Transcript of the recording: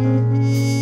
Música